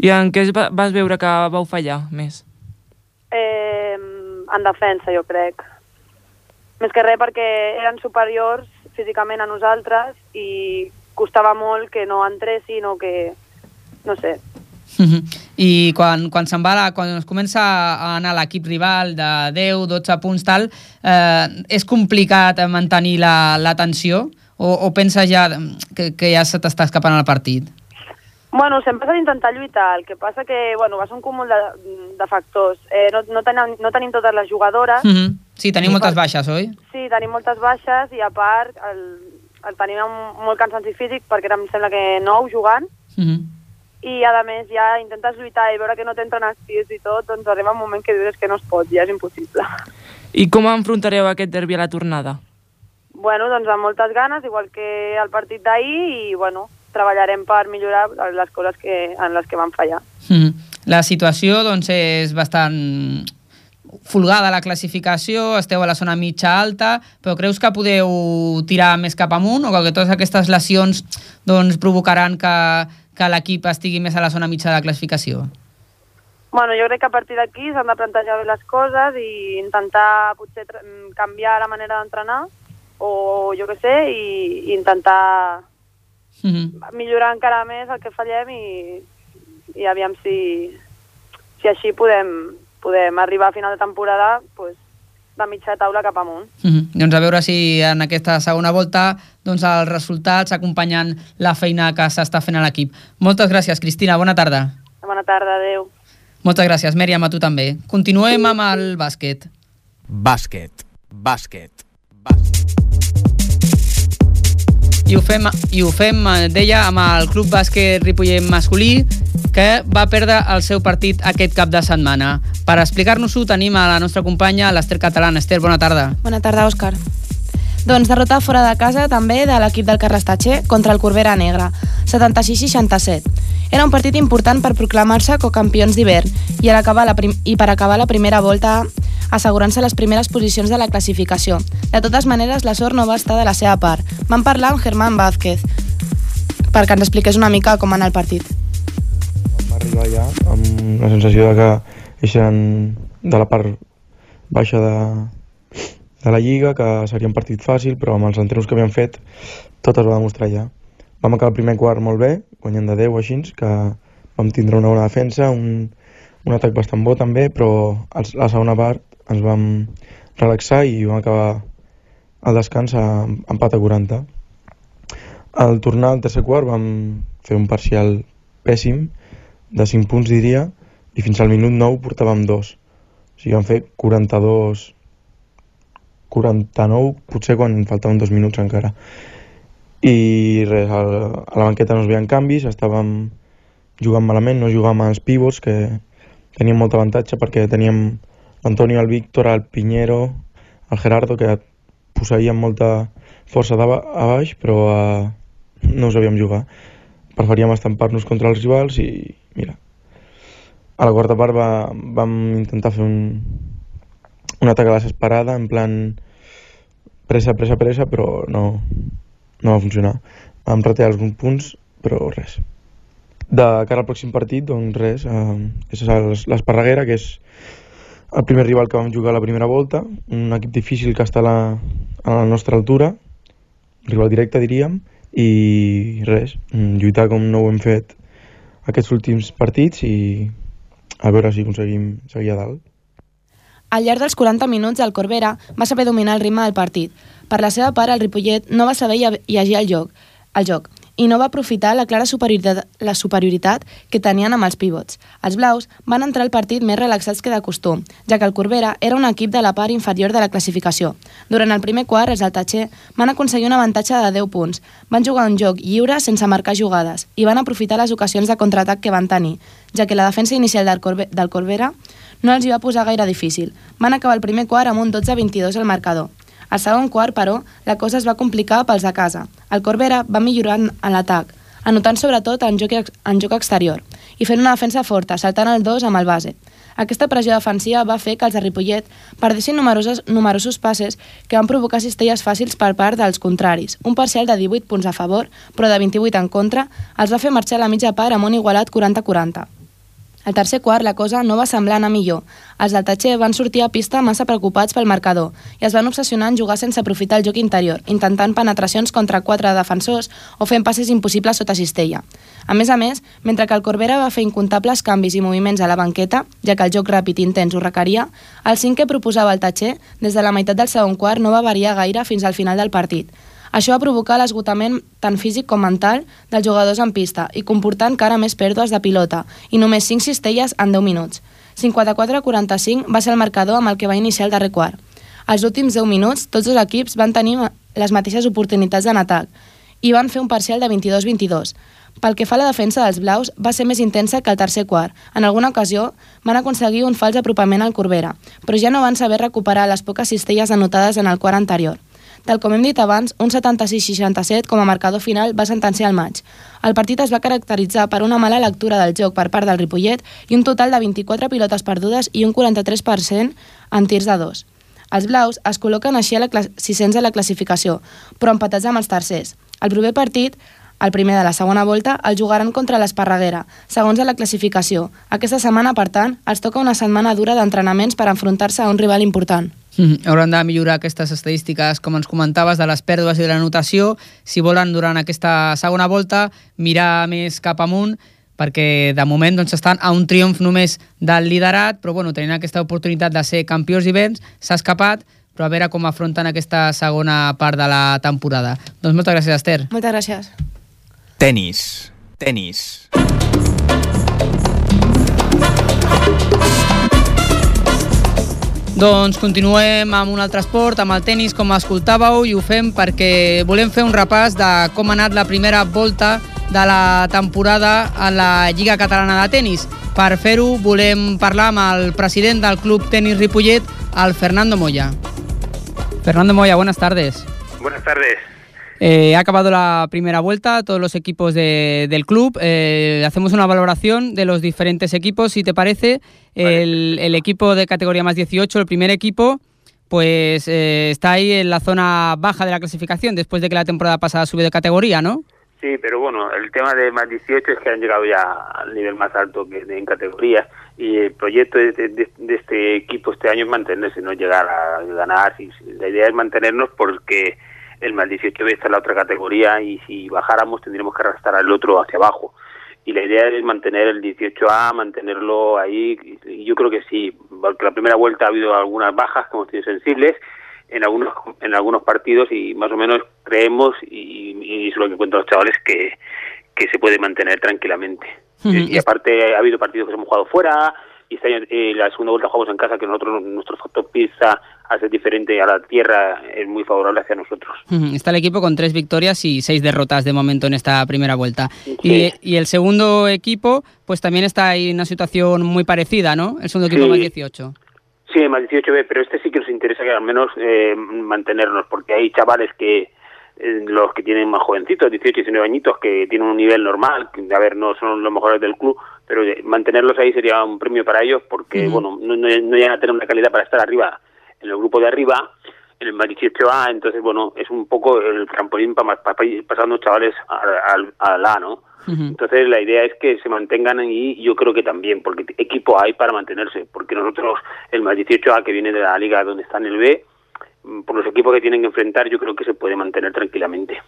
I en què vas veure que vau fallar més? Eh, en defensa, jo crec. Més que res perquè eren superiors físicament a nosaltres i costava molt que no entressin o que... no sé. I quan, quan se'n va, la, quan es comença a anar l'equip rival de 10, 12 punts tal, eh, és complicat mantenir la, la tensió o, o penses ja que, que ja se t'està escapant el partit? Bueno, sempre s'ha d'intentar lluitar, el que passa que bueno, va ser un cúmul de, de factors. Eh, no, no, tenim, no tenim totes les jugadores. Mm -hmm. Sí, tenim moltes baixes, oi? Sí, tenim moltes baixes i a part el, el tenim molt cansanci físic perquè érem, sembla que nou jugant Mm -hmm. i a més ja intentes lluitar i veure que no t'entren els tirs i tot, doncs arriba un moment que dius que no es pot, ja és impossible. I com enfrontareu aquest derbi a la tornada? Bueno, doncs amb moltes ganes, igual que el partit d'ahir i bueno, treballarem per millorar les coses que, en les que vam fallar. Mm. La situació doncs, és bastant folgada la classificació, esteu a la zona mitja alta, però creus que podeu tirar més cap amunt o que totes aquestes lesions doncs, provocaran que, que l'equip estigui més a la zona mitja de la classificació? Bueno, jo crec que a partir d'aquí s'han de plantejar bé les coses i intentar potser canviar la manera d'entrenar o jo que sé, i, i intentar mm -hmm. millorar encara més el que fallem i, i aviam si, si així podem, podem arribar a final de temporada pues, de mitja taula cap amunt. Mm -hmm. Doncs a veure si en aquesta segona volta doncs, els resultats acompanyen la feina que s'està fent a l'equip. Moltes gràcies, Cristina. Bona tarda. Bona tarda, adeu. Moltes gràcies, Mèriam, a tu també. Continuem amb el bàsquet. Bàsquet. Bàsquet. I ho fem, i ho fem deia, amb el Club Bàsquet Ripollet masculí, que va perdre el seu partit aquest cap de setmana. Per explicar-nos-ho tenim a la nostra companya, l'Ester Catalana. Ester, bona tarda. Bona tarda, Òscar. Doncs derrota fora de casa també de l'equip del Carles Tatxer contra el Corbera Negra, 76-67. Era un partit important per proclamar-se cocampions d'hivern i, i per acabar la primera volta assegurant-se les primeres posicions de la classificació. De totes maneres, la sort no va estar de la seva part. Vam parlar amb Germán Vázquez perquè ens expliqués una mica com anar el partit. Vam arribar ja amb la sensació de que eixen de la part baixa de, de la Lliga, que seria un partit fàcil, però amb els entrenos que havíem fet tot es va demostrar ja. Vam acabar el primer quart molt bé, guanyant de 10 o així, que vam tindre una bona defensa, un, un atac bastant bo també, però la segona part ens vam relaxar i vam acabar el descans a empat a 40. Al tornar al tercer quart vam fer un parcial pèssim, de 5 punts diria, i fins al minut 9 portàvem 2. O sigui, vam fer 42 49, potser quan faltaven dos minuts encara. I res, a la banqueta no es veien canvis, estàvem jugant malament, no jugàvem als pivots, que teníem molt avantatge perquè teníem l'Antonio, el Víctor, el Piñero, el Gerardo, que posseïen molta força de a baix, però eh, no ho sabíem jugar. Preferíem estampar-nos contra els rivals i, mira, a la quarta part va, vam intentar fer un, un atac a la desesperada, en plan pressa, pressa, pressa, però no, no va funcionar. Vam retallar alguns punts, però res. De cara al pròxim partit, doncs res, eh, és l'Es- l'Esparreguera, que és el primer rival que vam jugar la primera volta, un equip difícil que està a la, a la nostra altura, rival directe diríem, i res, lluitar com no ho hem fet aquests últims partits i a veure si aconseguim seguir a dalt. Al llarg dels 40 minuts, el Corbera va saber dominar el ritme del partit. Per la seva part, el Ripollet no va saber lle- llegir el joc, el joc i no va aprofitar la clara superioritat, la superioritat que tenien amb els pivots. Els blaus van entrar al partit més relaxats que de costum, ja que el Corbera era un equip de la part inferior de la classificació. Durant el primer quart, els Altatxer van aconseguir un avantatge de 10 punts. Van jugar un joc lliure sense marcar jugades i van aprofitar les ocasions de contraatac que van tenir, ja que la defensa inicial del, Corbe del Corbera no els hi va posar gaire difícil. Van acabar el primer quart amb un 12-22 al marcador. Al segon quart, però, la cosa es va complicar pels de casa. El Corbera va millorar en l'atac, anotant sobretot en joc, en joc exterior i fent una defensa forta, saltant el 2 amb el base. Aquesta pressió defensiva va fer que els de Ripollet perdessin numerosos, numerosos passes que van provocar cistelles fàcils per part dels contraris. Un parcial de 18 punts a favor, però de 28 en contra, els va fer marxar a la mitja part amb un igualat 40-40. Al tercer quart la cosa no va semblar anar millor. Els del Tatxer van sortir a pista massa preocupats pel marcador i es van obsessionar en jugar sense aprofitar el joc interior, intentant penetracions contra quatre defensors o fent passes impossibles sota cistella. A més a més, mentre que el Corbera va fer incomptables canvis i moviments a la banqueta, ja que el joc ràpid i intens ho requeria, el cinc que proposava el Tatxer des de la meitat del segon quart no va variar gaire fins al final del partit. Això va provocar l'esgotament tant físic com mental dels jugadors en pista i comportar encara més pèrdues de pilota i només 5 cistelles en 10 minuts. 54-45 va ser el marcador amb el que va iniciar el darrer quart. Als últims 10 minuts, tots els equips van tenir les mateixes oportunitats en atac i van fer un parcial de 22-22. Pel que fa a la defensa dels blaus, va ser més intensa que el tercer quart. En alguna ocasió van aconseguir un fals apropament al Corbera, però ja no van saber recuperar les poques cistelles anotades en el quart anterior. Tal com hem dit abans, un 76-67 com a marcador final va sentenciar el maig. El partit es va caracteritzar per una mala lectura del joc per part del Ripollet i un total de 24 pilotes perdudes i un 43% en tirs de dos. Els blaus es col·loquen així a la clas- sisens a la classificació, però empatats amb els tercers. El proper partit, el primer de la segona volta, el jugaran contra l'Esparreguera, segons la classificació. Aquesta setmana, per tant, els toca una setmana dura d'entrenaments per enfrontar-se a un rival important. Mm, hauran de millorar aquestes estadístiques, com ens comentaves, de les pèrdues i de la notació. Si volen, durant aquesta segona volta, mirar més cap amunt, perquè de moment doncs, estan a un triomf només del liderat, però bueno, tenint aquesta oportunitat de ser campions i vents, s'ha escapat, però a veure com afronten aquesta segona part de la temporada. Doncs moltes gràcies, Esther. Moltes gràcies. Tenis. Tenis. Doncs continuem amb un altre esport, amb el tennis, com escoltàveu, i ho fem perquè volem fer un repàs de com ha anat la primera volta de la temporada a la Lliga Catalana de Tenis. Per fer-ho volem parlar amb el president del Club Tenis Ripollet, el Fernando Moya. Fernando Moya, buenas tardes. Buenas tardes. Eh, ha acabado la primera vuelta, todos los equipos de- del club. Eh, hacemos una valoración de los diferentes equipos, si te parece. El, el equipo de categoría más 18, el primer equipo, pues eh, está ahí en la zona baja de la clasificación, después de que la temporada pasada subió de categoría, ¿no? Sí, pero bueno, el tema de más 18 es que han llegado ya al nivel más alto que en categorías y el proyecto de, de- de este equipo este año es mantenerse, no llegar a ganar. Y la idea es mantenernos porque el más 18 está en la otra categoría y si bajáramos tendríamos que arrastrar al otro hacia abajo. Y la idea es mantener el 18A, mantenerlo ahí. Y yo creo que sí, porque la primera vuelta ha habido algunas bajas que hemos tenido sensibles en algunos en algunos partidos y más o menos creemos y, y es lo que cuentan los chavales que, que se puede mantener tranquilamente. Y aparte ha habido partidos que hemos jugado fuera y este año, eh, la segunda vuelta jugamos en casa que nosotros nuestro factor pizza al ser diferente a la tierra es muy favorable hacia nosotros. Está el equipo con tres victorias y seis derrotas de momento en esta primera vuelta. Sí. Y, y el segundo equipo, pues también está en una situación muy parecida, ¿no? El segundo equipo Sí. más 18. Sí, más 18B, pero este sí que nos interesa que al menos eh, mantenernos, porque hay chavales que, eh, los que tienen más jovencitos, 18, 19 añitos, que tienen un nivel normal, que, a ver, no son los mejores del club, pero mantenerlos ahí sería un premio para ellos, porque, bueno, no, no, no llegan a tener una calidad para estar arriba en el grupo de arriba, en el más 18A, entonces, bueno, es un poco el trampolín para, ir pasando chavales al, al, A, ¿no? Entonces la idea es que se mantengan ahí, yo creo que también, porque equipo hay para mantenerse, porque nosotros, el más 18A que viene de la liga donde está en el B, por los equipos que tienen que enfrentar, yo creo que se puede mantener tranquilamente.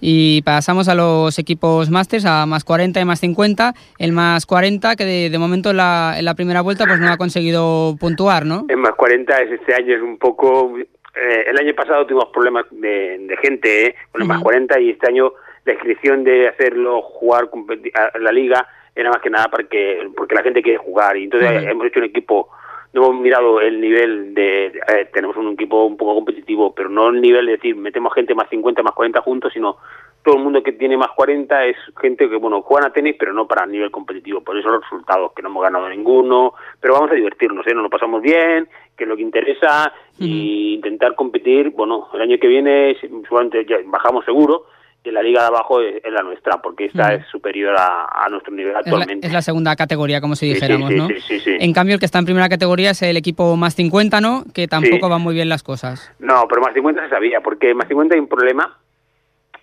Y pasamos a los equipos másters, a más 40 y más 50. El más 40, que de, de momento en la, en la primera vuelta pues no ha conseguido puntuar, ¿no? En más 40 es este año es un poco... eh, el año pasado tuvimos problemas de, de gente eh, con el más 40 y este año la inscripción de hacerlo jugar a la liga era más que nada porque, porque la gente quiere jugar y entonces hemos hecho un equipo no hemos mirado el nivel de eh, tenemos un equipo un poco competitivo pero no el nivel de decir metemos gente más 50 más 40 juntos sino todo el mundo que tiene más 40 es gente que bueno juegan a tenis pero no para el nivel competitivo por eso los resultados que no hemos ganado ninguno pero vamos a divertirnos ¿eh? nos lo pasamos bien que es lo que interesa y intentar competir bueno el año que viene seguramente ya bajamos seguro y la liga de abajo es, es la nuestra porque esta es superior a, a nuestro nivel Es la, actualmente es la segunda categoría, como si dijéramos, sí, ¿no? sí, sí, sí. En cambio, el que está en primera categoría es el equipo más 50, ¿no? Que tampoco van muy bien las cosas. No, pero más 50 se sabía, porque más 50 hay un problema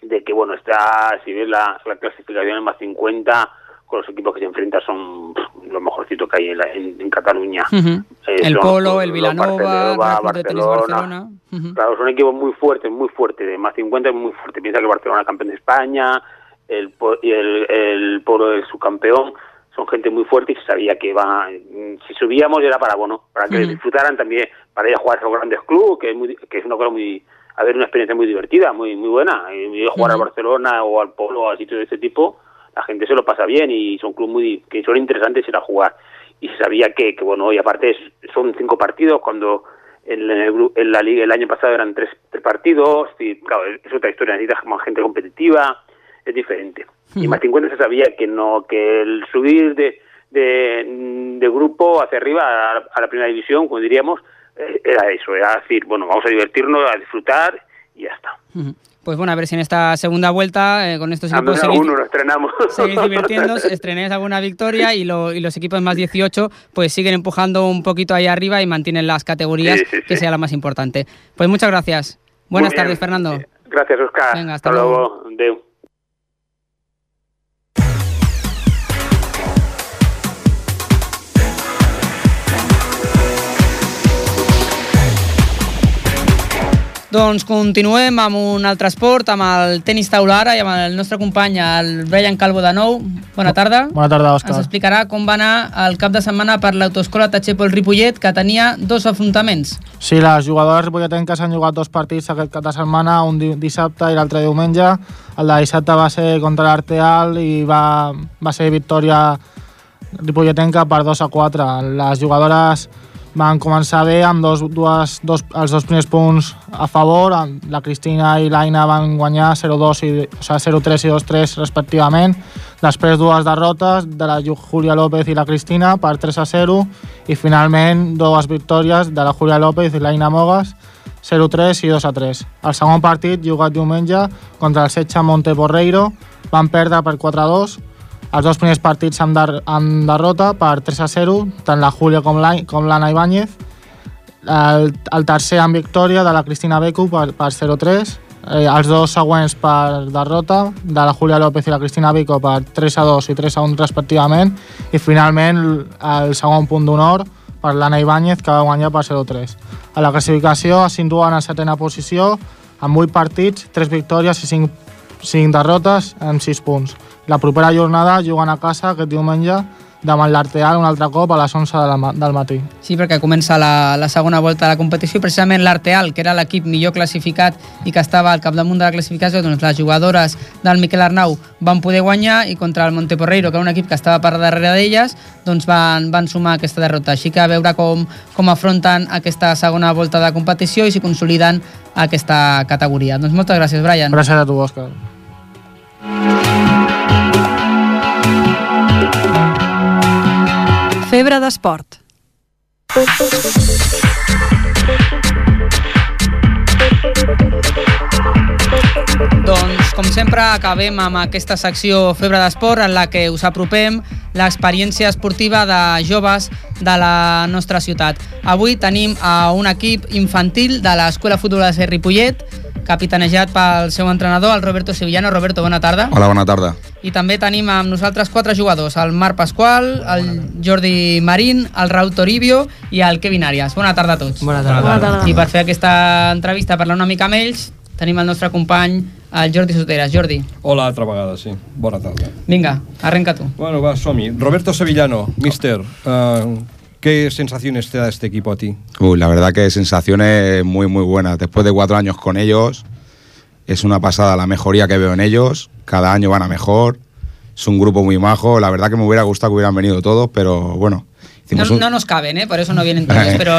de que, bueno, está, si ves la, la clasificación en más 50, con los equipos que se enfrentan son pff, los mejorcitos que hay en, la- en- en Cataluña. Eh, el son Polo, el Vilanova, Barcelona, de Tenis Barcelona. Ujú. Claro, son equipos muy fuertes, muy fuertes, de más 50 es muy fuerte. Piensa que el Barcelona es campeón de España, el, el, el Polo es subcampeón, son gente muy fuerte y se sabía que va, si subíamos era para, bueno, para que disfrutaran también, para ir a jugar a esos grandes clubes, que es, muy, que es una cosa muy, a ver, una experiencia muy divertida, muy muy buena. Y ir a jugar Ujú. al Barcelona o al Polo o a sitios de ese tipo, la gente se lo pasa bien y son clubes muy, que son interesantes ir a jugar. Y se sabía que, que bueno, y aparte es- son cinco partidos cuando en, el, en la liga el año pasado eran tres, tres partidos y claro, es otra historia, necesitas más gente competitiva, es diferente. Y más 50 se sabía que no que el subir de, de, de grupo hacia arriba a, la- a la primera división, como diríamos, eh, era eso, era decir, bueno, vamos a divertirnos, a disfrutar y ya está. Pues bueno, a ver si en esta segunda vuelta, eh, con estos equipos seguís, uno nos estrenamos. seguís divirtiendo, estrenéis alguna victoria y, lo- y los equipos más 18 pues siguen empujando un poquito ahí arriba y mantienen las categorías, Sí, sí, que sí. sea la más importante. Pues muchas gracias. Buenas tardes, Fernando. Gracias, Oscar. Venga, hasta luego. Adeu. Doncs continuem amb un altre esport, amb el tenis taula ara i amb el nostre company, el Brian Calvo de nou. Bona tarda. Bona tarda, Òscar. Ens explicarà com va anar el cap de setmana per l'autoescola Tachepol Ripollet, que tenia dos afrontaments. Sí, les jugadores ripolletenques han jugat dos partits aquest cap de setmana, un di dissabte i l'altre diumenge. El de dissabte va ser contra l'Arteal i va, va ser victòria ripolletenca per 2 a 4. Les jugadores van començar bé amb dos, dues, dos, els dos primers punts a favor. La Cristina i l'Aina van guanyar 0-2 i, o sigui, 0-3 i 2-3 respectivament. Després dues derrotes de la Ju- Júlia López i la Cristina per 3 a 0 i finalment dues victòries de la Júlia López i l'Aina Mogas 0-3 i 2 a 3. El segon partit, jugat diumenge, contra el Setxa Monteporreiro, van perdre per 4 a 2. Els dos primers partits amb, der amb derrota per 3 a 0, tant la Júlia com l'A- com l'Anna Ibáñez. El, el tercer amb victòria de la Cristina Becu per, per 0-3. Eh, els dos següents per derrota de la Júlia López i la Cristina Vico per 3 a 2 i 3 a 1 respectivament i finalment el segon punt d'honor per l'Anna Ibáñez que va guanyar per 0-3. A la classificació es situa en setena posició amb 8 partits, 3 victòries i 5, 5 derrotes amb 6 punts. La propera jornada juguen a casa aquest diumenge davant l'Arteal un altre cop a les 11 de la, del matí. Sí, perquè comença la, la segona volta de la competició i precisament l'Arteal, que era l'equip millor classificat i que estava al capdamunt de la classificació, doncs les jugadores del Miquel Arnau van poder guanyar i contra el Monteporreiro, que era un equip que estava per darrere d'elles, doncs van, van sumar aquesta derrota. Així que a veure com, com afronten aquesta segona volta de competició i si consoliden aquesta categoria. Doncs moltes gràcies, Brian. Gràcies a tu, Òscar. Febre d'esport. Doncs, com sempre, acabem amb aquesta secció Febre d'Esport en la que us apropem l'experiència esportiva de joves de la nostra ciutat. Avui tenim a un equip infantil de l'Escola Futbol de Ripollet, capitanejat pel seu entrenador, el Roberto Sevillano. Roberto, bona tarda. Hola, bona tarda. I també tenim amb nosaltres quatre jugadors, el Marc Pasqual, el Jordi Marín, el Raúl Toribio i el Kevin Arias. Bona tarda a tots. Bona tarda. Bona tarda. I per fer aquesta entrevista, parlar una mica amb ells, tenim el nostre company, el Jordi Soteras. Jordi, Hola, altra vegada, sí. Bona tarda. vinga, arrenca tu. Bueno, va, som-hi. Roberto Sevillano, mister, eh, ¿qué sensaciones te da este equipo a ti? Uy, la verdad que sensaciones muy, muy buenas. Después de cuatro años con ellos, es una pasada la mejoría que veo en ellos. Cada año van a mejor. Es un grupo muy majo. La verdad que me hubiera gustado que hubieran venido todos, pero bueno. No, un- no nos caben, ¿eh? por eso no vienen todos, pero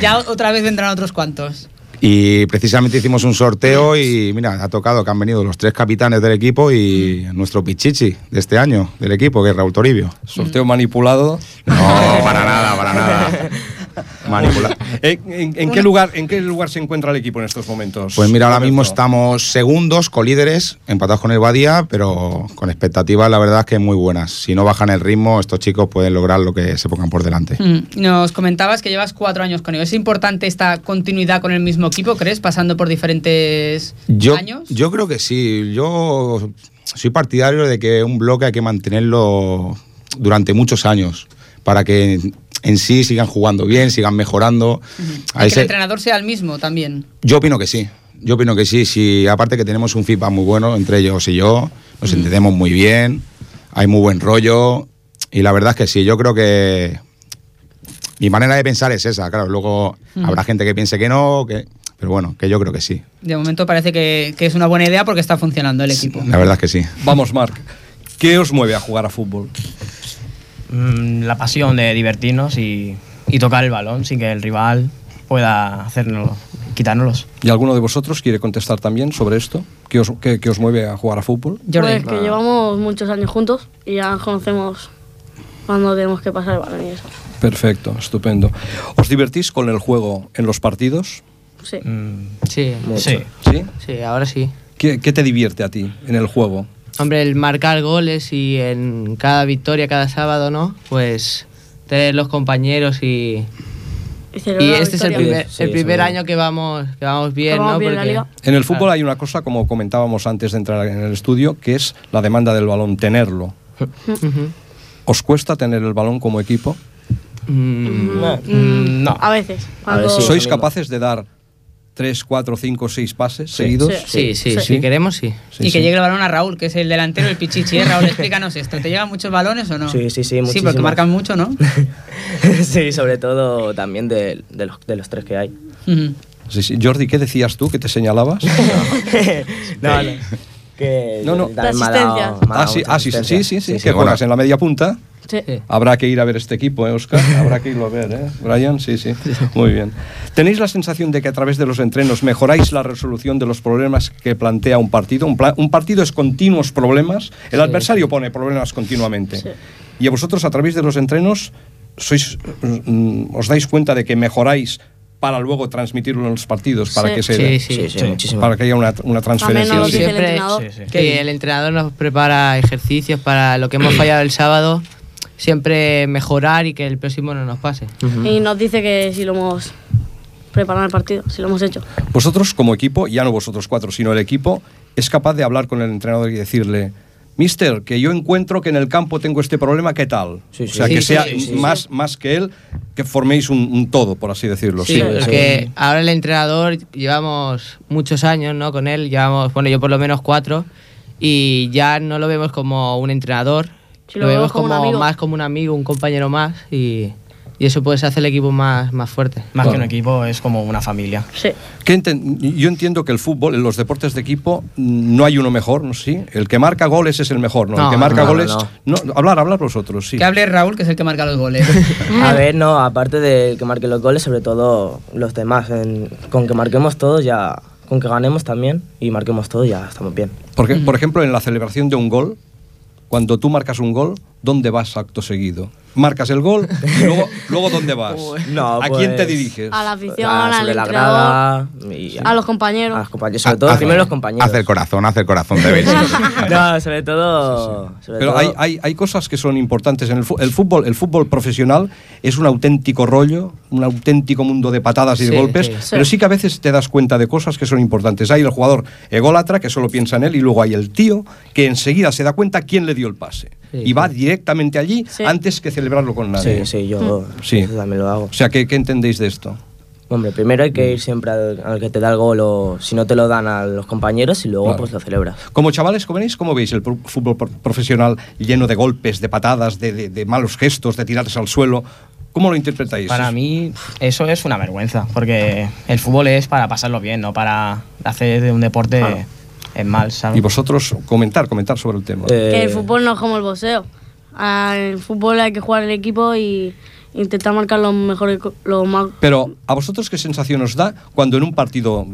ya otra vez vendrán otros cuantos. Y precisamente hicimos un sorteo y mira, ha tocado que han venido los tres capitanes del equipo y nuestro pichichi de este año del equipo, que es Raúl Toribio. ¿Sorteo manipulado? No, para nada, para nada. Manipulado. ¿En, en- en qué lugar, ¿En qué lugar se encuentra el equipo en estos momentos? Pues mira, ahora mismo estamos segundos, colíderes, empatados con el Badía, pero con expectativas la verdad que muy buenas. Si no bajan el ritmo, estos chicos pueden lograr lo que se pongan por delante. Mm, Nos comentabas que llevas cuatro años con ellos. ¿Es importante esta continuidad con el mismo equipo, crees, pasando por diferentes Yo, años? yo creo que sí. Yo soy partidario de que un bloque hay que mantenerlo durante muchos años para que en sí sigan jugando bien, sigan mejorando. Y Ahí que se- el entrenador sea el mismo también. Yo opino que sí. Yo opino que sí. sí. Aparte que tenemos un feedback muy bueno entre ellos y yo, nos entendemos muy bien, hay muy buen rollo y la verdad es que sí. Yo creo que mi manera de pensar es esa. Claro, luego Mm. habrá gente que piense que no, que, pero bueno, que yo creo que sí. De momento parece que, que es una buena idea porque está funcionando el equipo. La verdad es que sí. Vamos, Marc. ¿Qué os mueve a jugar a fútbol? Mm, la pasión de divertirnos y, y tocar el balón sin que el rival pueda hacernos, quitárnoslos. ¿Y alguno de vosotros quiere contestar también sobre esto? ¿Qué os, qué- qué os mueve a jugar a fútbol? Pues que llevamos muchos años juntos y ya nos conocemos cuando tenemos que pasar el balón y eso. Perfecto, estupendo. ¿Os divertís con el juego en los partidos? Sí. Sí, Sí. ¿Sí? Sí, ahora sí. ¿Qué, qué te divierte a ti en el juego? Hombre, el marcar goles y en cada victoria, cada sábado, ¿no? Pues tener los compañeros y... Y este es el primer, Sí, el primer seguro. año que vamos, que vamos bien, vamos ¿no? bien en Porque- el fútbol hay una cosa, como comentábamos antes de entrar en el estudio, que es la demanda del balón, tenerlo. ¿Os cuesta tener el balón como equipo? Mm, A veces. Cuando- ¿Sois capaces de dar 3, 4, 5, 6 pases seguidos? Sí, sí, sí, si queremos, sí. Sí, y que sí. llegue el balón a Raúl, que es el delantero, el pichichi. ¿eh? Raúl, explícanos esto. ¿Te llegan muchos balones o no? Sí, sí, sí, Sí, porque marcan mucho, ¿no? sí, sobre todo también de, de los, de los tres que hay. Sí, sí. Jordi, ¿qué decías tú? ¿Que te señalabas? No, no. Que No, no. ha Ah, sí, ah, sí, sí, asistencia. sí, que bueno. juegas en la media punta. Sí. Habrá que ir a ver este equipo, ¿eh, Oscar? Habrá que irlo a ver, ¿eh? Brian, sí, sí. Muy bien. ¿Tenéis la sensación de que a través de los entrenos mejoráis la resolución de los problemas que plantea un partido? Un, pla- un partido es continuos problemas. El adversario pone problemas continuamente. Y a vosotros, a través de los entrenos, sois, mm, os dais cuenta de que mejoráis para luego transmitirlo en los partidos, para Sí. que se Sí, sí, sí, muchísimo. para que haya una, una transferencia. Sí, siempre que el entrenador nos prepara ejercicios para lo que hemos fallado el sábado, siempre mejorar y que el próximo no nos pase. Y nos dice que si lo hemos preparado el partido, si lo hemos hecho. Vosotros como equipo, ya no vosotros cuatro, sino el equipo, es capaz de hablar con el entrenador y decirle, Mister, que yo encuentro que en el campo tengo este problema, ¿qué tal? Sí, o sea, sí. que Sí, sea sí, sí, más, más que él, que forméis un, un todo, por así decirlo. Sí, porque ahora el entrenador llevamos muchos años ¿no? con él, llevamos, bueno, yo por lo menos cuatro, y ya no lo vemos como un entrenador, lo, lo vemos como como, más como un amigo, un compañero más y, y eso pues hace el equipo más, más fuerte. Más que un equipo, es como una familia. Sí. ¿Qué enten- Yo entiendo que el fútbol, en los deportes de equipo, no hay uno mejor, ¿no? Sí. El que marca goles es el mejor, ¿no? el que marca no, goles. no. hablar, hablar vosotros, sí. Que hable Raúl, que es el que marca los goles. A ver, no, aparte de que marque los goles, sobre todo los demás. en- con que marquemos todos ya, con que ganemos también y marquemos todos ya estamos bien. Porque, por ejemplo, en la celebración de un gol, cuando tú marcas un gol, ¿dónde vas acto seguido? Marcas el gol y luego, luego ¿dónde vas? No, ¿A quién te pues, diriges? A la afición, Ah, al sobre la entrenador, grada y a los compañeros. a los compañeros, sobre todo primero los compañeros. Haz el corazón, haz el corazón, ves. No, sobre todo. sobre Pero todo- hay, hay, hay cosas que son importantes en el, el fútbol. El fútbol profesional es un auténtico rollo, un auténtico mundo de patadas y de golpes, sí. pero Sí. que a veces te das cuenta de cosas que son importantes. Hay el jugador ególatra que solo piensa en él y luego hay el tío que enseguida se da cuenta quién le dio el pase. y va directamente allí antes que celebrarlo con nadie. Sí, sí, yo Sí. eso también lo hago. O sea, ¿qué, qué entendéis de esto? Hombre, primero hay que ir siempre al, al que te da el gol o si no te lo dan a los compañeros y luego Claro. pues lo celebras. Como chavales jóvenes, ¿cómo veis el fútbol pro- profesional lleno de golpes, de patadas, de, de- de malos gestos, de tirarse al suelo? ¿Cómo lo interpretáis? Para mí eso es una vergüenza, porque el fútbol es para pasarlo bien, no para hacer de un deporte Claro. en mal, ¿sabes? Y vosotros comentar, comentar sobre el tema. Que el fútbol no es como el boxeo. En el fútbol hay que jugar en equipo y intentar marcar los mejores, co- los más... Pero ¿a vosotros qué sensación os da cuando en un partido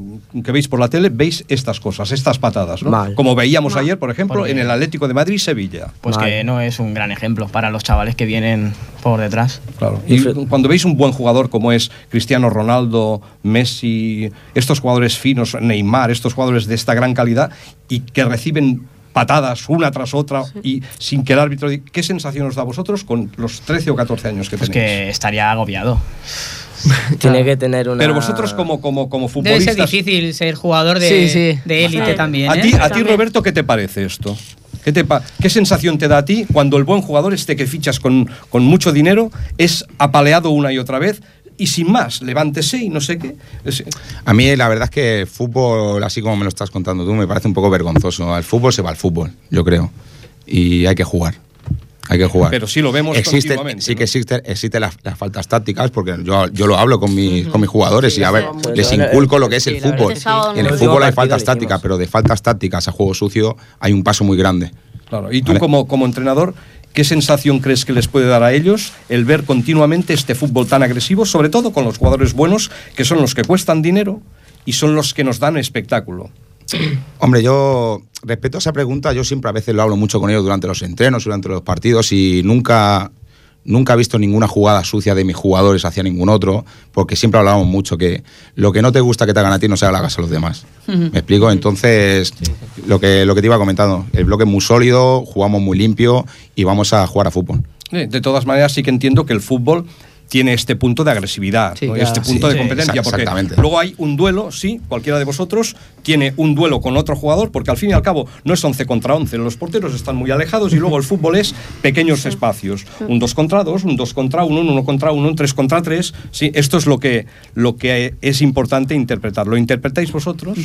que veis por la tele veis estas cosas, estas patadas? ¿no? Mal. Como veíamos Mal. ayer, por ejemplo, Porque- en el Atlético de Madrid-Sevilla. Pues que no es un gran ejemplo para los chavales que vienen por detrás. Claro. Y cuando veis un buen jugador como es Cristiano Ronaldo, Messi, estos jugadores finos, Neymar, estos jugadores de esta gran calidad y que reciben patadas una tras otra y sin que el árbitro... ¿Qué sensación os da a vosotros con los 13 o 14 años que Pues tenéis? que estaría agobiado. Tiene que tener una... Pero vosotros como, como, como Debe ser futbolistas... difícil ser jugador de Sí, sí. de élite también. A ¿eh? ti, a ti, Roberto, ¿qué te parece esto? ¿Qué, te pa- ¿Qué sensación te da a ti cuando el buen jugador, este que fichas con, con mucho dinero, es apaleado una y otra vez y sin más, levántese y no sé qué? Es- A mí la verdad es que el fútbol, así como me lo estás contando tú, me parece un poco vergonzoso. Al fútbol se va al fútbol, yo creo. Y hay que jugar. Hay que jugar. Pero sí lo vemos existe, Sí que existen existe las, las faltas tácticas, porque yo, yo lo hablo con, mis con mis jugadores y a ver, sí. les inculco lo que es sí, el fútbol. Este En el fútbol hay faltas tácticas, pero de faltas tácticas a juego sucio hay un paso muy grande. Claro, y tú Vale. como, como entrenador, ¿qué sensación crees que les puede dar a ellos el ver continuamente este fútbol tan agresivo, sobre todo con los jugadores buenos, que son los que cuestan dinero y son los que nos dan espectáculo? Hombre, yo respecto a esa pregunta, yo siempre a veces lo hablo mucho con ellos durante los entrenos, durante los partidos y nunca, nunca he visto ninguna jugada sucia de mis jugadores hacia ningún otro, porque siempre hablábamos mucho que lo que no te gusta que te hagan a ti no se lo hagas a los demás. ¿Me explico? Entonces, lo que, lo que te iba comentando, el bloque es muy sólido, jugamos muy limpio y vamos a jugar a fútbol. De todas maneras, sí que entiendo que el fútbol tiene este punto de agresividad, Sí, ¿no? claro. este punto Sí, de sí. competencia, porque luego hay un duelo, sí, cualquiera de vosotros tiene un duelo con otro jugador, porque al fin y al cabo no es 11 contra 11, los porteros están muy alejados y luego el fútbol es pequeños espacios, un 2 contra 2, un 2 contra 1, un 1 contra 1, un 3 contra 3, sí, esto es lo que, lo que es importante interpretar. ¿Lo interpretáis vosotros?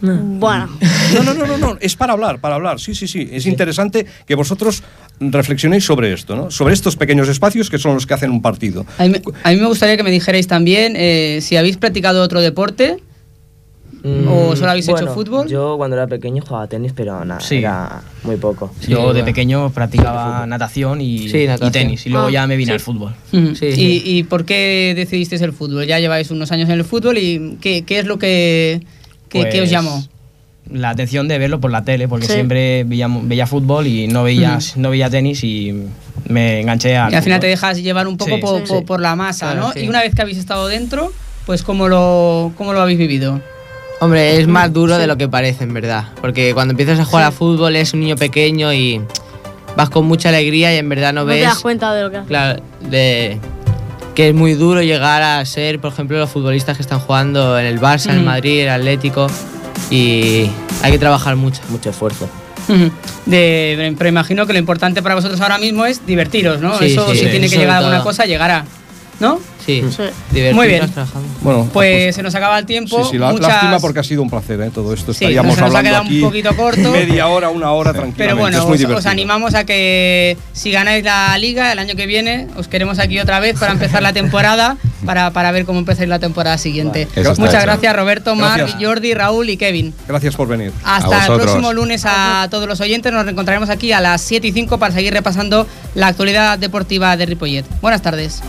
Bueno, No, no, no, no, no, es para hablar, para hablar, sí, sí, sí. Es interesante que vosotros reflexionéis sobre esto, ¿no? Sobre estos pequeños espacios que son los que hacen un partido. A mí, a mí me gustaría que me dijerais también eh, si habéis practicado otro deporte o solo habéis hecho Mm, Bueno, fútbol. Yo cuando era pequeño jugaba tenis, pero nada, Sí. era muy poco. Yo de pequeño practicaba natación y, Sí, natación. y tenis, y luego Ah, ya me vine sí. al fútbol. Ujú. ¿Y, y por qué decidisteis el fútbol? Ya lleváis unos años en el fútbol y ¿qué, qué es lo que, que, que os Pues, llamó? La atención de verlo por la tele, porque Sí. siempre veía, veía fútbol y no veía, no veía tenis y me enganché al Y al final fútbol. te dejas llevar un poco Sí, por, sí, por- sí. por la masa, Claro, ¿no? sí. Y una vez que habéis estado dentro, pues ¿cómo lo, cómo lo habéis vivido? Hombre, es más duro de lo que parece, en verdad. Porque cuando empiezas a jugar a fútbol es un niño pequeño y vas con mucha alegría y en verdad no, no te ves das cuenta de lo que haces. claro, de, que es muy duro llegar a ser, por ejemplo, los futbolistas que están jugando en el Barça, en el. Madrid, el Atlético. Y hay que trabajar mucho. Mucho esfuerzo. De, pero imagino que lo importante para vosotros ahora mismo es divertiros, ¿no? Sí, Eso sí, si sí. tiene que Sobre llegar a alguna todo. cosa, llegará. ¿No? Sí, Sí. divertirnos Muy bien. trabajando. Bueno, Pues se nos acaba el tiempo. Sí, sí, la, Muchas- lástima porque ha sido un placer, ¿eh? Todo esto Sí, estaríamos se nos ha hablando un aquí poquito corto. media hora, una hora tranquilamente. Pero bueno, es muy os, animamos a que si ganáis la liga el año que viene, os queremos aquí otra vez para empezar la temporada, para, para ver cómo empezáis la temporada siguiente. Muchas hecho. gracias Roberto, Marc, Gracias. Jordi, Raúl y Kevin. Gracias por venir. Hasta el próximo lunes a todos los oyentes. Nos reencontraremos aquí a las 7 y 5 para seguir repasando la actualidad deportiva de Ripollet. Buenas tardes.